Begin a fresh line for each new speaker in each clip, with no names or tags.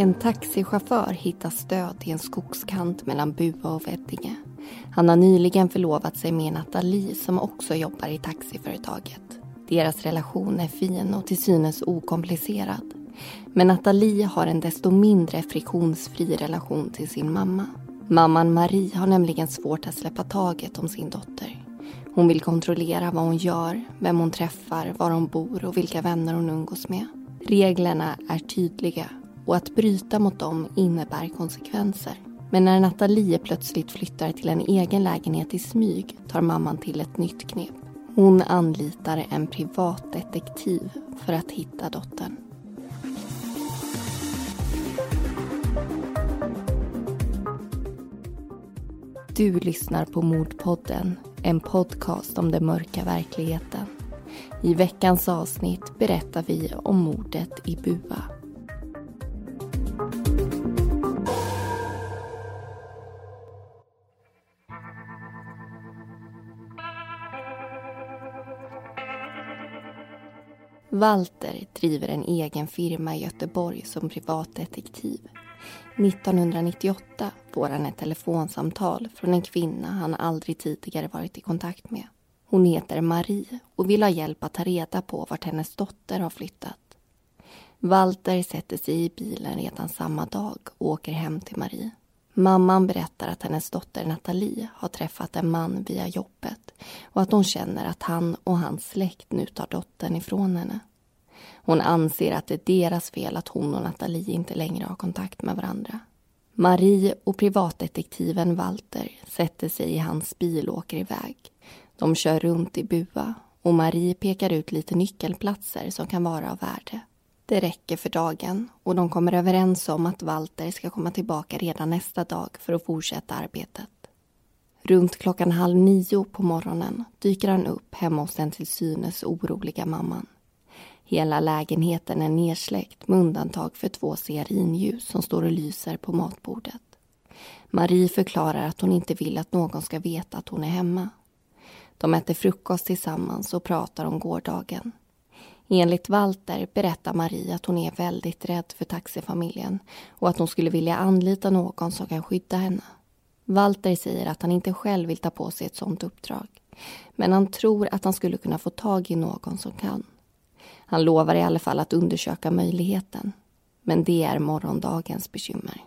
En taxichaufför hittas död i en skogskant mellan Bua och Veddinge. Han har nyligen förlovat sig med Nathalie som också jobbar i taxiföretaget. Deras relation är fin och till synes okomplicerad. Men Nathalie har en desto mindre friktionsfri relation till sin mamma. Mamman Marie har nämligen svårt att släppa taget om sin dotter. Hon vill kontrollera vad hon gör, vem hon träffar, var hon bor och vilka vänner hon umgås med. Reglerna är tydliga och att bryta mot dem innebär konsekvenser. Men när Nathalie plötsligt flyttar till en egen lägenhet i smyg tar mamman till ett nytt knep. Hon anlitar en privatdetektiv för att hitta dottern. Du lyssnar på Mordpodden, en podcast om den mörka verkligheten. I veckans avsnitt berättar vi om mordet i Bua. Walter driver en egen firma i Göteborg som privatdetektiv. 1998 får han ett telefonsamtal från en kvinna han aldrig tidigare varit i kontakt med. Hon heter Marie och vill ha hjälp att ta reda på vart hennes dotter har flyttat. Walter sätter sig i bilen redan samma dag och åker hem till Marie. Mamman berättar att hennes dotter Nathalie har träffat en man via jobbet och att hon känner att han och hans släkt nu tar dottern ifrån henne. Hon anser att det är deras fel att hon och Nathalie inte längre har kontakt med varandra. Marie och privatdetektiven Walter sätter sig i hans bil och åker iväg. De kör runt i Bua och Marie pekar ut lite nyckelplatser som kan vara av värde. Det räcker för dagen och de kommer överens om att Walter ska komma tillbaka redan nästa dag för att fortsätta arbetet. Runt klockan halv nio på morgonen dyker han upp hemma hos den till synes oroliga mamman. Hela lägenheten är nersläckt med undantag för två stearinljus som står och lyser på matbordet. Marie förklarar att hon inte vill att någon ska veta att hon är hemma. De äter frukost tillsammans och pratar om gårdagen. Enligt Walter berättar Marie att hon är väldigt rädd för taxifamiljen och att hon skulle vilja anlita någon som kan skydda henne. Walter säger att han inte själv vill ta på sig ett sådant uppdrag. Men han tror att han skulle kunna få tag i någon som kan. Han lovar i alla fall att undersöka möjligheten. Men det är morgondagens bekymmer.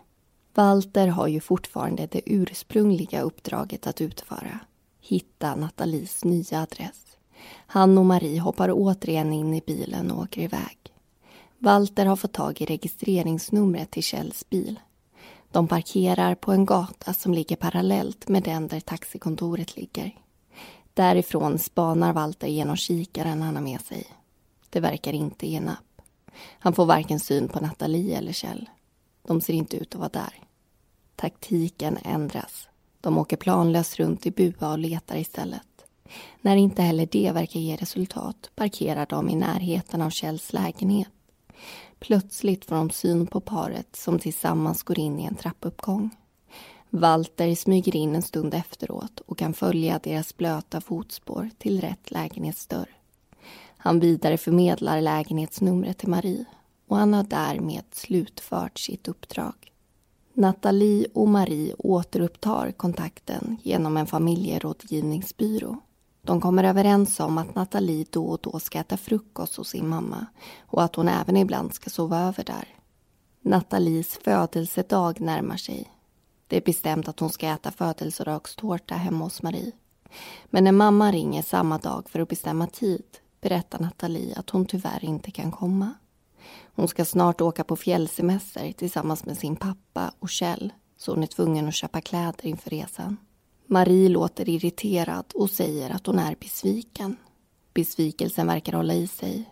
Walter har ju fortfarande det ursprungliga uppdraget att utföra. Hitta Nathalies nya adress. Han och Marie hoppar återigen in i bilen och åker iväg. Walter har fått tag i registreringsnumret till Kjells bil. De parkerar på en gata som ligger parallellt med den där taxikontoret ligger. Därifrån spanar Walter genom kikaren han har med sig. Det verkar inte ge napp. Han får varken syn på Nathalie eller Kjell. De ser inte ut att vara där. Taktiken ändras. De åker planlöst runt i Bua och letar istället. När inte heller det verkar ge resultat parkerar de i närheten av Kjells lägenhet. Plötsligt får de syn på paret som tillsammans går in i en trappuppgång. Walter smyger in en stund efteråt och kan följa deras blöta fotspår till rätt lägenhetsdörr. Han vidareförmedlar lägenhetsnumret till Marie och han har därmed slutfört sitt uppdrag. Nathalie och Marie återupptar kontakten genom en familjerådgivningsbyrå. De kommer överens om att Nathalie då och då ska äta frukost hos sin mamma och att hon även ibland ska sova över där. Nathalies födelsedag närmar sig. Det är bestämt att hon ska äta födelsedagstårta hemma hos Marie. Men när mamma ringer samma dag för att bestämma tid berättar Nathalie att hon tyvärr inte kan komma. Hon ska snart åka på fjällsemester tillsammans med sin pappa och Kjell så hon är tvungen att köpa kläder inför resan. Marie låter irriterad och säger att hon är besviken. Besvikelsen verkar hålla i sig.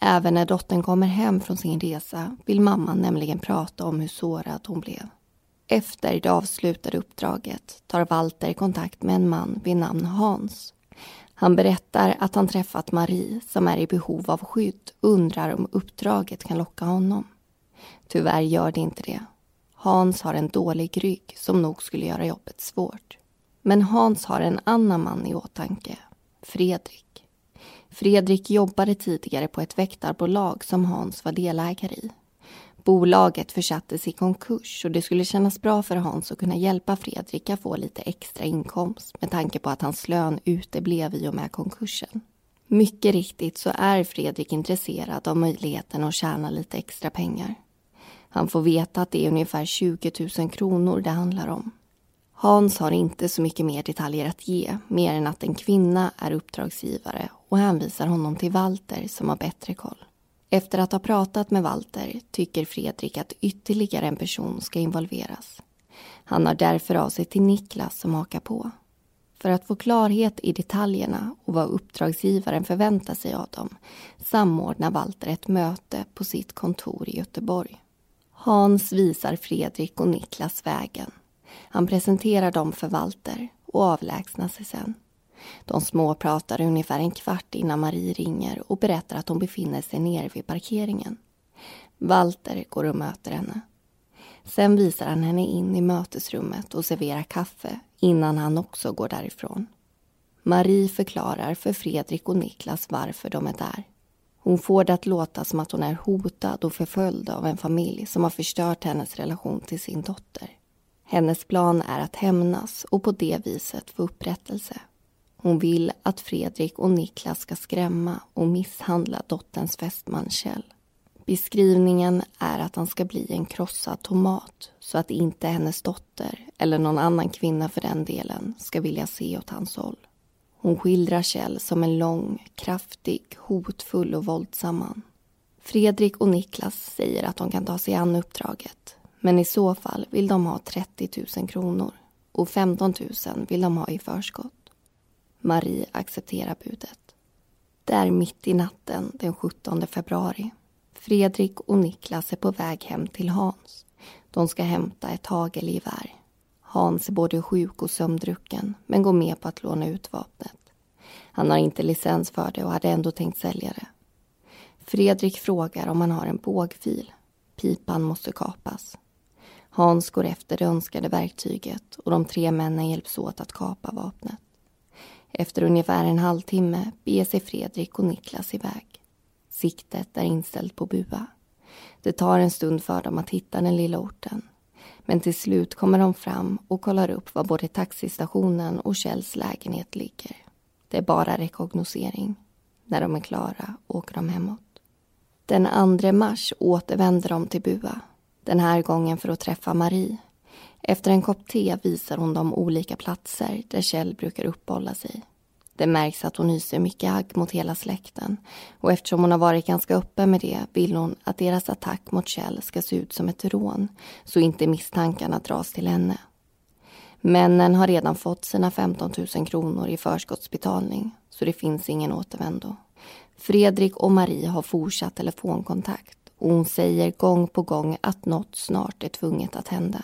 Även när dottern kommer hem från sin resa vill mamman nämligen prata om hur sårad hon blev. Efter det avslutade uppdraget tar Walter kontakt med en man vid namn Hans. Han berättar att han träffat Marie som är i behov av skydd och undrar om uppdraget kan locka honom. Tyvärr gör det inte det. Hans har en dålig rygg som nog skulle göra jobbet svårt. Men Hans har en annan man i åtanke, Fredrik. Fredrik jobbade tidigare på ett väktarbolag som Hans var delägare i. Bolaget försattes i konkurs och det skulle kännas bra för Hans att kunna hjälpa Fredrik att få lite extra inkomst med tanke på att hans lön uteblev i och med konkursen. Mycket riktigt så är Fredrik intresserad av möjligheten att tjäna lite extra pengar. Han får veta att det är ungefär 20 000 kronor det handlar om. Hans har inte så mycket mer detaljer att ge, mer än att en kvinna är uppdragsgivare och hänvisar honom till Walter som har bättre koll. Efter att ha pratat med Walter tycker Fredrik att ytterligare en person ska involveras. Han har därför av sig till Niklas som hakar på. För att få klarhet i detaljerna och vad uppdragsgivaren förväntar sig av dem samordnar Walter ett möte på sitt kontor i Göteborg. Hans visar Fredrik och Niklas vägen. Han presenterar dem för Walter och avlägsnar sig sen. De småpratar ungefär en kvart innan Marie ringer och berättar att hon befinner sig nere vid parkeringen. Walter går och möter henne. Sen visar han henne in i mötesrummet och serverar kaffe innan han också går därifrån. Marie förklarar för Fredrik och Niklas varför de är där. Hon får det att låta som att hon är hotad och förföljd av en familj som har förstört hennes relation till sin dotter. Hennes plan är att hämnas och på det viset få upprättelse. Hon vill att Fredrik och Niklas ska skrämma och misshandla dotterns fästman Kjell. Beskrivningen är att han ska bli en krossad tomat så att inte hennes dotter, eller någon annan kvinna för den delen, ska vilja se åt hans håll. Hon skildrar Kjell som en lång, kraftig, hotfull och våldsam man. Fredrik och Niklas säger att de kan ta sig an uppdraget. Men i så fall vill de ha 30 000 kronor och 15 000 vill de ha i förskott. Marie accepterar budet. Det är mitt i natten den 17 februari. Fredrik och Niklas är på väg hem till Hans. De ska hämta ett hagelgevär. Hans är både sjuk och sömndrucken men går med på att låna ut vapnet. Han har inte licens för det och hade ändå tänkt sälja det. Fredrik frågar om han har en bågfil. Pipan måste kapas. Hans går efter det önskade verktyget och de tre männen hjälps åt att kapa vapnet. Efter ungefär en halvtimme beger sig Fredrik och Niklas iväg. Siktet är inställt på Bua. Det tar en stund för dem att hitta den lilla orten. Men till slut kommer de fram och kollar upp var både taxistationen och Kjells lägenhet ligger. Det är bara rekognosering. När de är klara åker de hemåt. Den 2 mars återvänder de till Bua. Den här gången för att träffa Marie. Efter en kopp te visar hon de olika platser där Kjell brukar uppehålla sig. Det märks att hon hyser mycket agg mot hela släkten och eftersom hon har varit ganska öppen med det vill hon att deras attack mot Kjell ska se ut som ett rån så inte misstankarna dras till henne. Männen har redan fått sina 15 000 kronor i förskottsbetalning så det finns ingen återvändo. Fredrik och Marie har fortsatt telefonkontakt och hon säger gång på gång att något snart är tvunget att hända.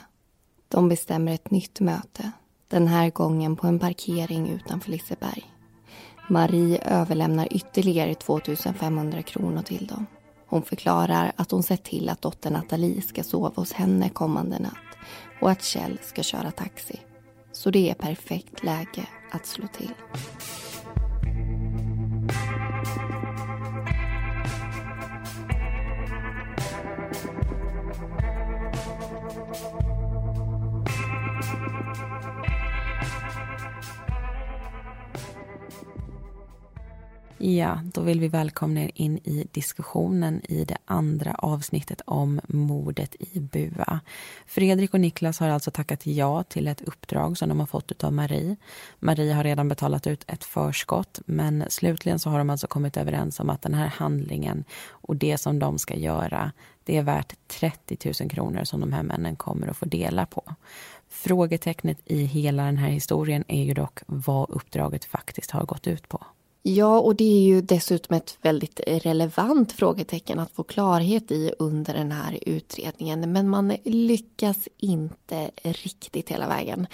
De bestämmer ett nytt möte, den här gången på en parkering utanför Liseberg. Marie överlämnar ytterligare 2500 kronor till dem. Hon förklarar att hon sett till att dottern Nathalie ska sova hos henne kommande natt och att Kjell ska köra taxi. Så det är perfekt läge att slå till.
Ja, då vill vi välkomna er in i diskussionen i det andra avsnittet om mordet i Bua. Fredrik och Niklas har alltså tackat ja till ett uppdrag som de har fått av Marie. Marie har redan betalat ut ett förskott men slutligen så har de alltså kommit överens om att den här handlingen och det som de ska göra det är värt 30 000 kronor som de här männen kommer att få dela på. Frågetecknet i hela den här historien är ju dock vad uppdraget faktiskt har gått ut på.
Ja, och det är ju dessutom ett väldigt relevant frågetecken att få klarhet i under den här utredningen. Men man lyckas inte riktigt hela vägen.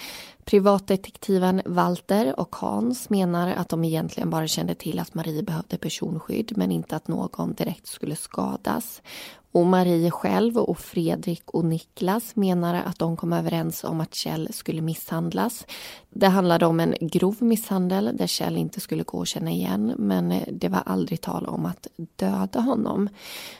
Privatdetektiven Walter och Hans menar att de egentligen bara kände till att Marie behövde personskydd men inte att någon direkt skulle skadas. Och Marie själv och Fredrik och Niklas menar att de kom överens om att Kjell skulle misshandlas. Det handlade om en grov misshandel där Kjell inte skulle gå att känna igen men det var aldrig tal om att döda honom.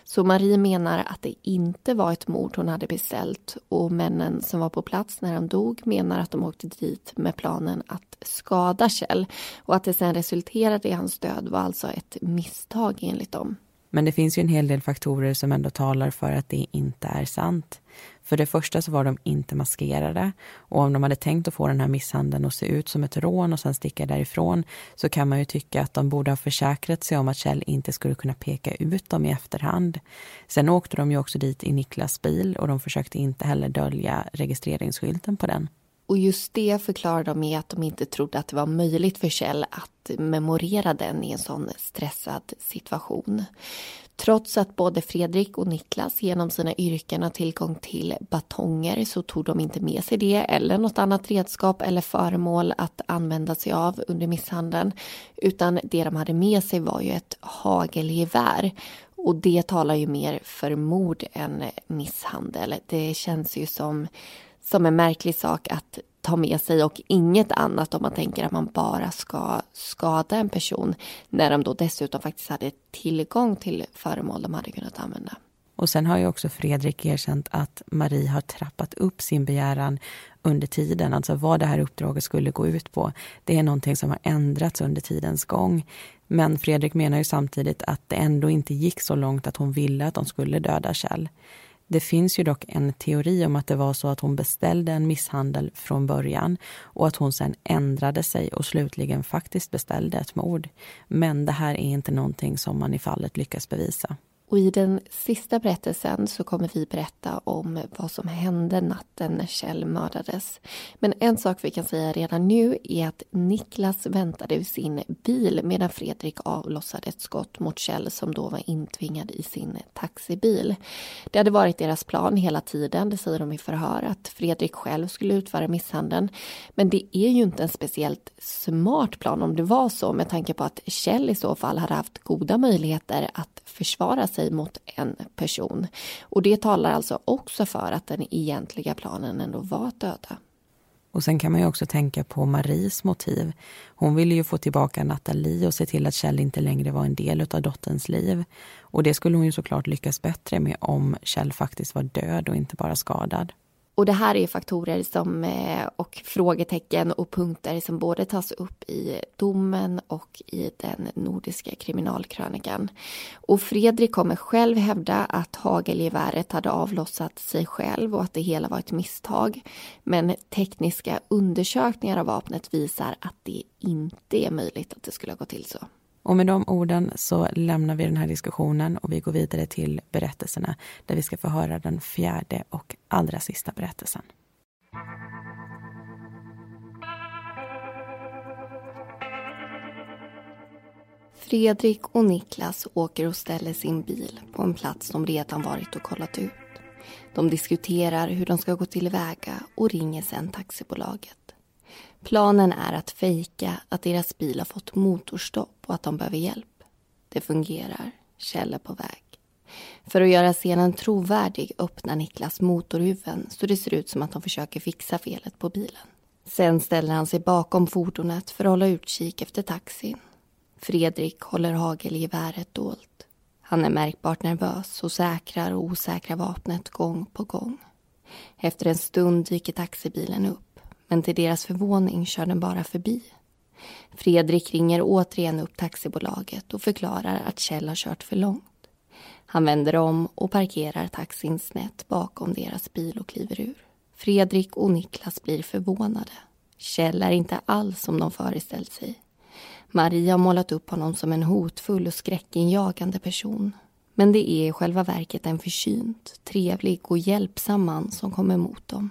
Så Marie menar att det inte var ett mord hon hade beställt och männen som var på plats när han dog menar att de åkte dit med planen att skada Kjell och att det sen resulterade i hans död var alltså ett misstag enligt dem.
Men det finns ju en hel del faktorer som ändå talar för att det inte är sant. För det första så var de inte maskerade och om de hade tänkt att få den här misshandeln att se ut som ett rån och sen sticka därifrån så kan man ju tycka att de borde ha försäkrat sig om att Kjell inte skulle kunna peka ut dem i efterhand. Sen åkte de ju också dit i Niklas bil och de försökte inte heller dölja registreringsskylten på den.
Och just det förklarar de med att de inte trodde att det var möjligt för Kjell att memorera den i en sån stressad situation. Trots att både Fredrik och Niklas genom sina yrken har tillgång till batonger så tog de inte med sig det eller något annat redskap eller föremål att använda sig av under misshandeln. Utan det de hade med sig var ju ett hagelgevär och det talar ju mer för mord än misshandel. Det känns ju som som en märklig sak att ta med sig och inget annat om man tänker att man bara ska skada en person när de då dessutom faktiskt hade tillgång till föremål de hade kunnat använda.
Och sen har ju också Fredrik erkänt att Marie har trappat upp sin begäran under tiden, alltså vad det här uppdraget skulle gå ut på. Det är någonting som har ändrats under tidens gång. Men Fredrik menar ju samtidigt att det ändå inte gick så långt att hon ville att de skulle döda Kjell. Det finns ju dock en teori om att det var så att hon beställde en misshandel från början och att hon sen ändrade sig och slutligen faktiskt beställde ett mord. Men det här är inte någonting som man i fallet lyckas bevisa.
Och i den sista berättelsen så kommer vi berätta om vad som hände natten när Kjell mördades. Men en sak vi kan säga redan nu är att Niklas väntade vid sin bil medan Fredrik avlossade ett skott mot Kjell som då var intvingad i sin taxibil. Det hade varit deras plan hela tiden, det säger de i förhör, att Fredrik själv skulle utföra misshandeln. Men det är ju inte en speciellt smart plan om det var så med tanke på att Kjell i så fall hade haft goda möjligheter att försvara sig sig mot en person. Och det talar alltså också för att den egentliga planen ändå var att döda.
Och sen kan man ju också tänka på Maries motiv. Hon ville ju få tillbaka Nathalie och se till att Kjell inte längre var en del av dotterns liv. Och det skulle hon ju såklart lyckas bättre med om Kjell faktiskt var död och inte bara skadad.
Och det här är faktorer som, eh, och frågetecken och punkter som både tas upp i domen och i den nordiska kriminalkrönikan. Och Fredrik kommer själv hävda att hagelgeväret hade avlossat sig själv och att det hela var ett misstag. Men tekniska undersökningar av vapnet visar att det inte är möjligt att det skulle ha gått till så.
Och med de orden så lämnar vi den här diskussionen och vi går vidare till berättelserna där vi ska få höra den fjärde och allra sista berättelsen.
Fredrik och Niklas åker och ställer sin bil på en plats de redan varit och kollat ut. De diskuterar hur de ska gå tillväga och ringer sen taxibolaget. Planen är att fejka att deras bil har fått motorstopp och att de behöver hjälp. Det fungerar. Kjell är på väg. För att göra scenen trovärdig öppnar Niklas motorhuven så det ser ut som att de försöker fixa felet på bilen. Sen ställer han sig bakom fordonet för att hålla utkik efter taxin. Fredrik håller hagelgeväret dolt. Han är märkbart nervös och säkrar och osäkrar vapnet gång på gång. Efter en stund dyker taxibilen upp men till deras förvåning kör den bara förbi. Fredrik ringer återigen upp taxibolaget och förklarar att Kjell har kört för långt. Han vänder om och parkerar taxin snett bakom deras bil och kliver ur. Fredrik och Niklas blir förvånade. Kjell är inte alls som de föreställt sig. Maria har målat upp honom som en hotfull och skräckinjagande person. Men det är i själva verket en försynt, trevlig och hjälpsam man som kommer mot dem.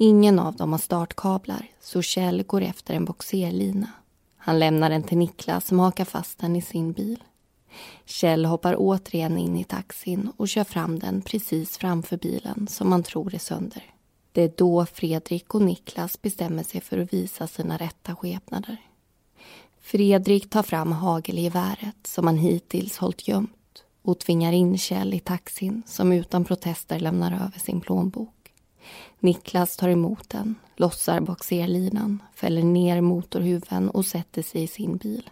Ingen av dem har startkablar så Kjell går efter en boxerlina. Han lämnar den till Niklas som hakar fast den i sin bil. Kjell hoppar återigen in i taxin och kör fram den precis framför bilen som man tror är sönder. Det är då Fredrik och Niklas bestämmer sig för att visa sina rätta skepnader. Fredrik tar fram hagelgeväret som han hittills hållit gömt och tvingar in Kjell i taxin som utan protester lämnar över sin plånbok. Niklas tar emot den, lossar boxerlinan, fäller ner motorhuven och sätter sig i sin bil.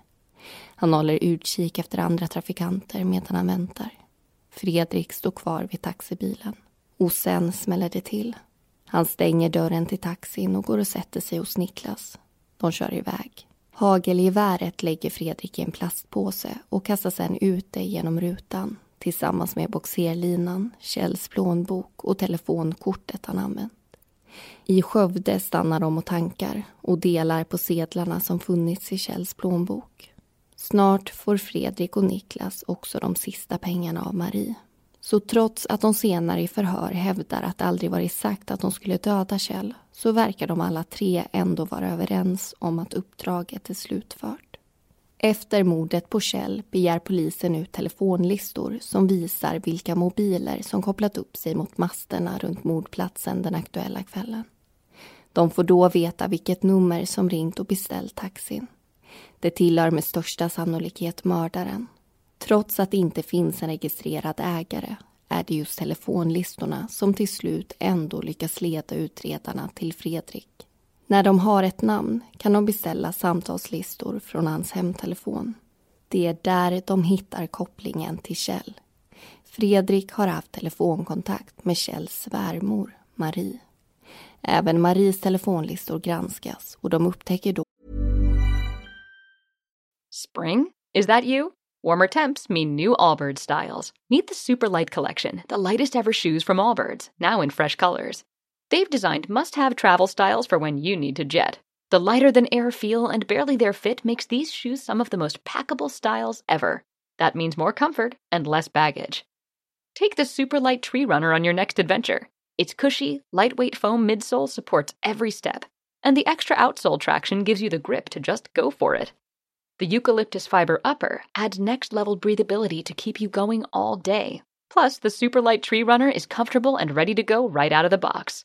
Han håller utkik efter andra trafikanter medan han väntar. Fredrik står kvar vid taxibilen. Och sen smäller det till. Han stänger dörren till taxin och går och sätter sig hos Niklas. De kör iväg. Hagelgeväret lägger Fredrik i en plastpåse och kastar sen ut det genom rutan tillsammans med boxerlinan, Kjells plånbok och telefonkortet han använt. I Skövde stannar de och tankar och delar på sedlarna som funnits i Kjells plånbok. Snart får Fredrik och Niklas också de sista pengarna av Marie. Så trots att de senare i förhör hävdar att det aldrig varit sagt att de skulle döda Kjell så verkar de alla tre ändå vara överens om att uppdraget är slutfört. Efter mordet på Kjell begär polisen ut telefonlistor som visar vilka mobiler som kopplat upp sig mot masterna runt mordplatsen den aktuella kvällen. De får då veta vilket nummer som ringt och beställt taxin. Det tillhör med största sannolikhet mördaren. Trots att det inte finns en registrerad ägare är det just telefonlistorna som till slut ändå lyckas leda utredarna till Fredrik. När de har ett namn kan de beställa samtalslistor från hans hemtelefon. Det är där de hittar kopplingen till Kjell. Fredrik har haft telefonkontakt med Kjells svärmor, Marie. Även Maries telefonlistor granskas och de upptäcker då
Spring? Is that you? Warmer temps mean new Allbirds styles. Meet the Superlight Collection, the lightest ever shoes from Allbirds, now in fresh colors. They've designed must have travel styles for when you need to jet. The lighter than air feel and barely there fit makes these shoes some of the most packable styles ever. That means more comfort and less baggage. Take the Super Light Tree Runner on your next adventure. Its cushy, lightweight foam midsole supports every step, and the extra outsole traction gives you the grip to just go for it. The eucalyptus fiber upper adds next level breathability to keep you going all day. Plus, the super light tree runner is comfortable and ready to go right out of the box.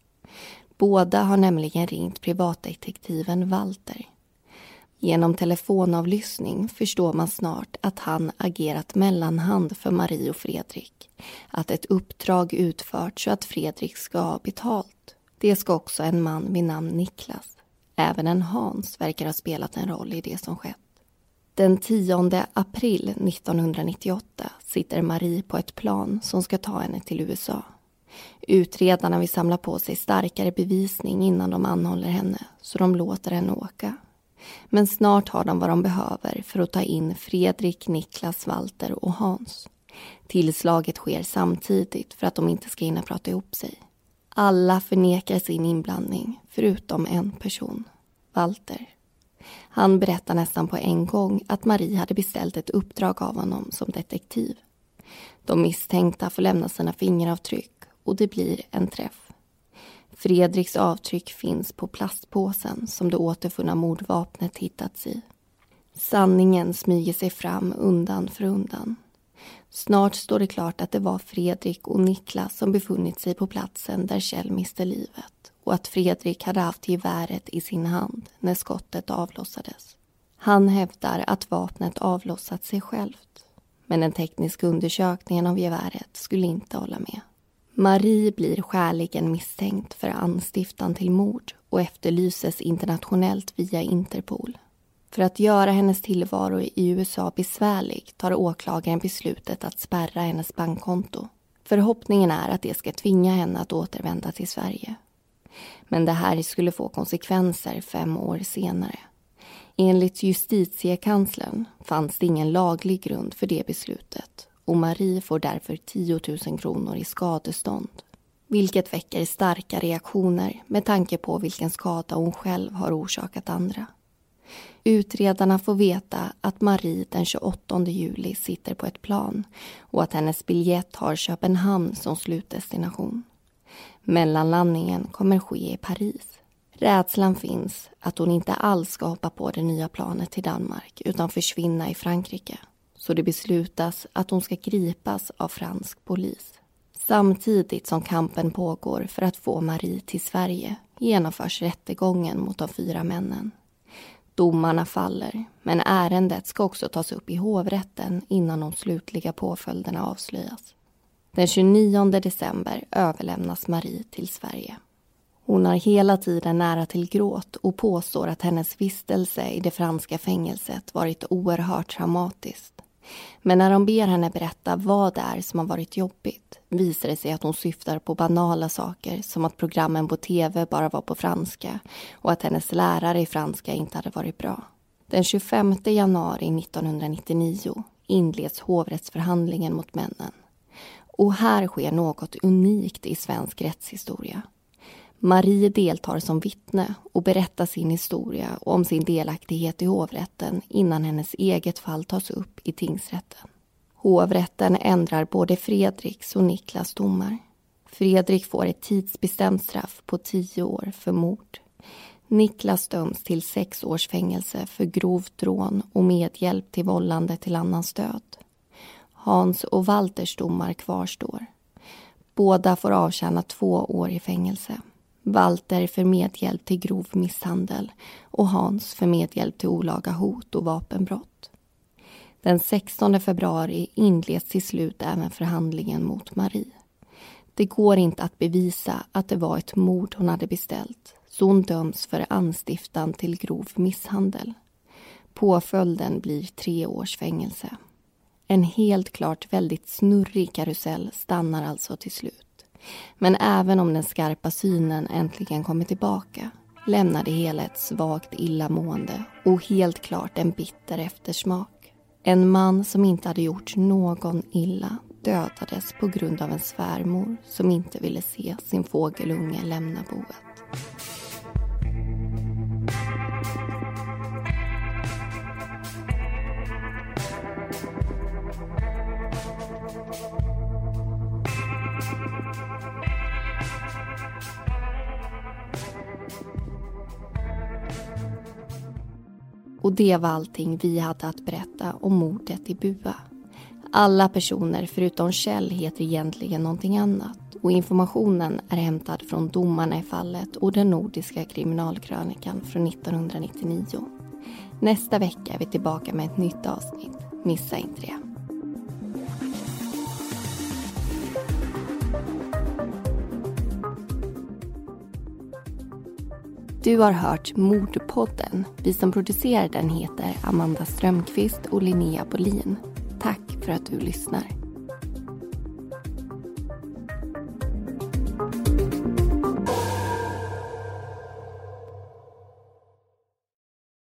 Båda har nämligen ringt privatdetektiven Walter. Genom telefonavlyssning förstår man snart att han agerat mellanhand för Marie och Fredrik. Att ett uppdrag utförts så att Fredrik ska ha betalt. Det ska också en man vid namn Niklas. Även en Hans verkar ha spelat en roll i det som skett. Den 10 april 1998 sitter Marie på ett plan som ska ta henne till USA. Utredarna vill samla på sig starkare bevisning innan de anhåller henne så de låter henne åka. Men snart har de vad de behöver för att ta in Fredrik, Niklas, Walter och Hans. Tillslaget sker samtidigt för att de inte ska hinna prata ihop sig. Alla förnekar sin inblandning, förutom en person, Walter. Han berättar nästan på en gång att Marie hade beställt ett uppdrag av honom som detektiv. De misstänkta får lämna sina fingeravtryck och det blir en träff. Fredriks avtryck finns på plastpåsen som det återfunna mordvapnet hittats i. Sanningen smyger sig fram undan för undan. Snart står det klart att det var Fredrik och Niklas som befunnit sig på platsen där Kjell miste livet och att Fredrik hade haft geväret i sin hand när skottet avlossades. Han hävdar att vapnet avlossat sig självt men den tekniska undersökningen av geväret skulle inte hålla med. Marie blir skäligen misstänkt för anstiftan till mord och efterlyses internationellt via Interpol. För att göra hennes tillvaro i USA besvärlig tar åklagaren beslutet att spärra hennes bankkonto. Förhoppningen är att det ska tvinga henne att återvända till Sverige. Men det här skulle få konsekvenser fem år senare. Enligt justitiekanslern fanns det ingen laglig grund för det beslutet och Marie får därför 10 000 kronor i skadestånd. Vilket väcker starka reaktioner med tanke på vilken skada hon själv har orsakat andra. Utredarna får veta att Marie den 28 juli sitter på ett plan och att hennes biljett har Köpenhamn som slutdestination. Mellanlandningen kommer ske i Paris. Rädslan finns att hon inte alls ska hoppa på det nya planet till Danmark utan försvinna i Frankrike. Så det beslutas att hon ska gripas av fransk polis. Samtidigt som kampen pågår för att få Marie till Sverige genomförs rättegången mot de fyra männen. Domarna faller, men ärendet ska också tas upp i hovrätten innan de slutliga påföljderna avslöjas. Den 29 december överlämnas Marie till Sverige. Hon har hela tiden nära till gråt och påstår att hennes vistelse i det franska fängelset varit oerhört traumatiskt. Men när de ber henne berätta vad det är som har varit jobbigt visar det sig att hon syftar på banala saker som att programmen på tv bara var på franska och att hennes lärare i franska inte hade varit bra. Den 25 januari 1999 inleds hovrättsförhandlingen mot männen. Och här sker något unikt i svensk rättshistoria. Marie deltar som vittne och berättar sin historia och om sin delaktighet i hovrätten innan hennes eget fall tas upp i tingsrätten. Hovrätten ändrar både Fredriks och Niklas domar. Fredrik får ett tidsbestämt straff på tio år för mord. Niklas döms till sex års fängelse för grovt rån och medhjälp till vållande till annans död. Hans och Walters domar kvarstår. Båda får avtjäna två år i fängelse. Walter för medhjälp till grov misshandel och Hans för medhjälp till olaga hot och vapenbrott. Den 16 februari inleds till slut även förhandlingen mot Marie. Det går inte att bevisa att det var ett mord hon hade beställt så hon döms för anstiftan till grov misshandel. Påföljden blir tre års fängelse. En helt klart väldigt snurrig karusell stannar alltså till slut. Men även om den skarpa synen äntligen kommer tillbaka lämnar det hela ett svagt illamående och helt klart en bitter eftersmak. En man som inte hade gjort någon illa dödades på grund av en svärmor som inte ville se sin fågelunge lämna boet. Och det var allting vi hade att berätta om mordet i Bua. Alla personer förutom Kjell heter egentligen någonting annat och informationen är hämtad från domarna i fallet och den nordiska kriminalkrönikan från 1999. Nästa vecka är vi tillbaka med ett nytt avsnitt. Missa inte det. Du har hört Mordpodden. Vi som producerar den heter Amanda Strömqvist och Linnea Bolin. Tack för att du lyssnar.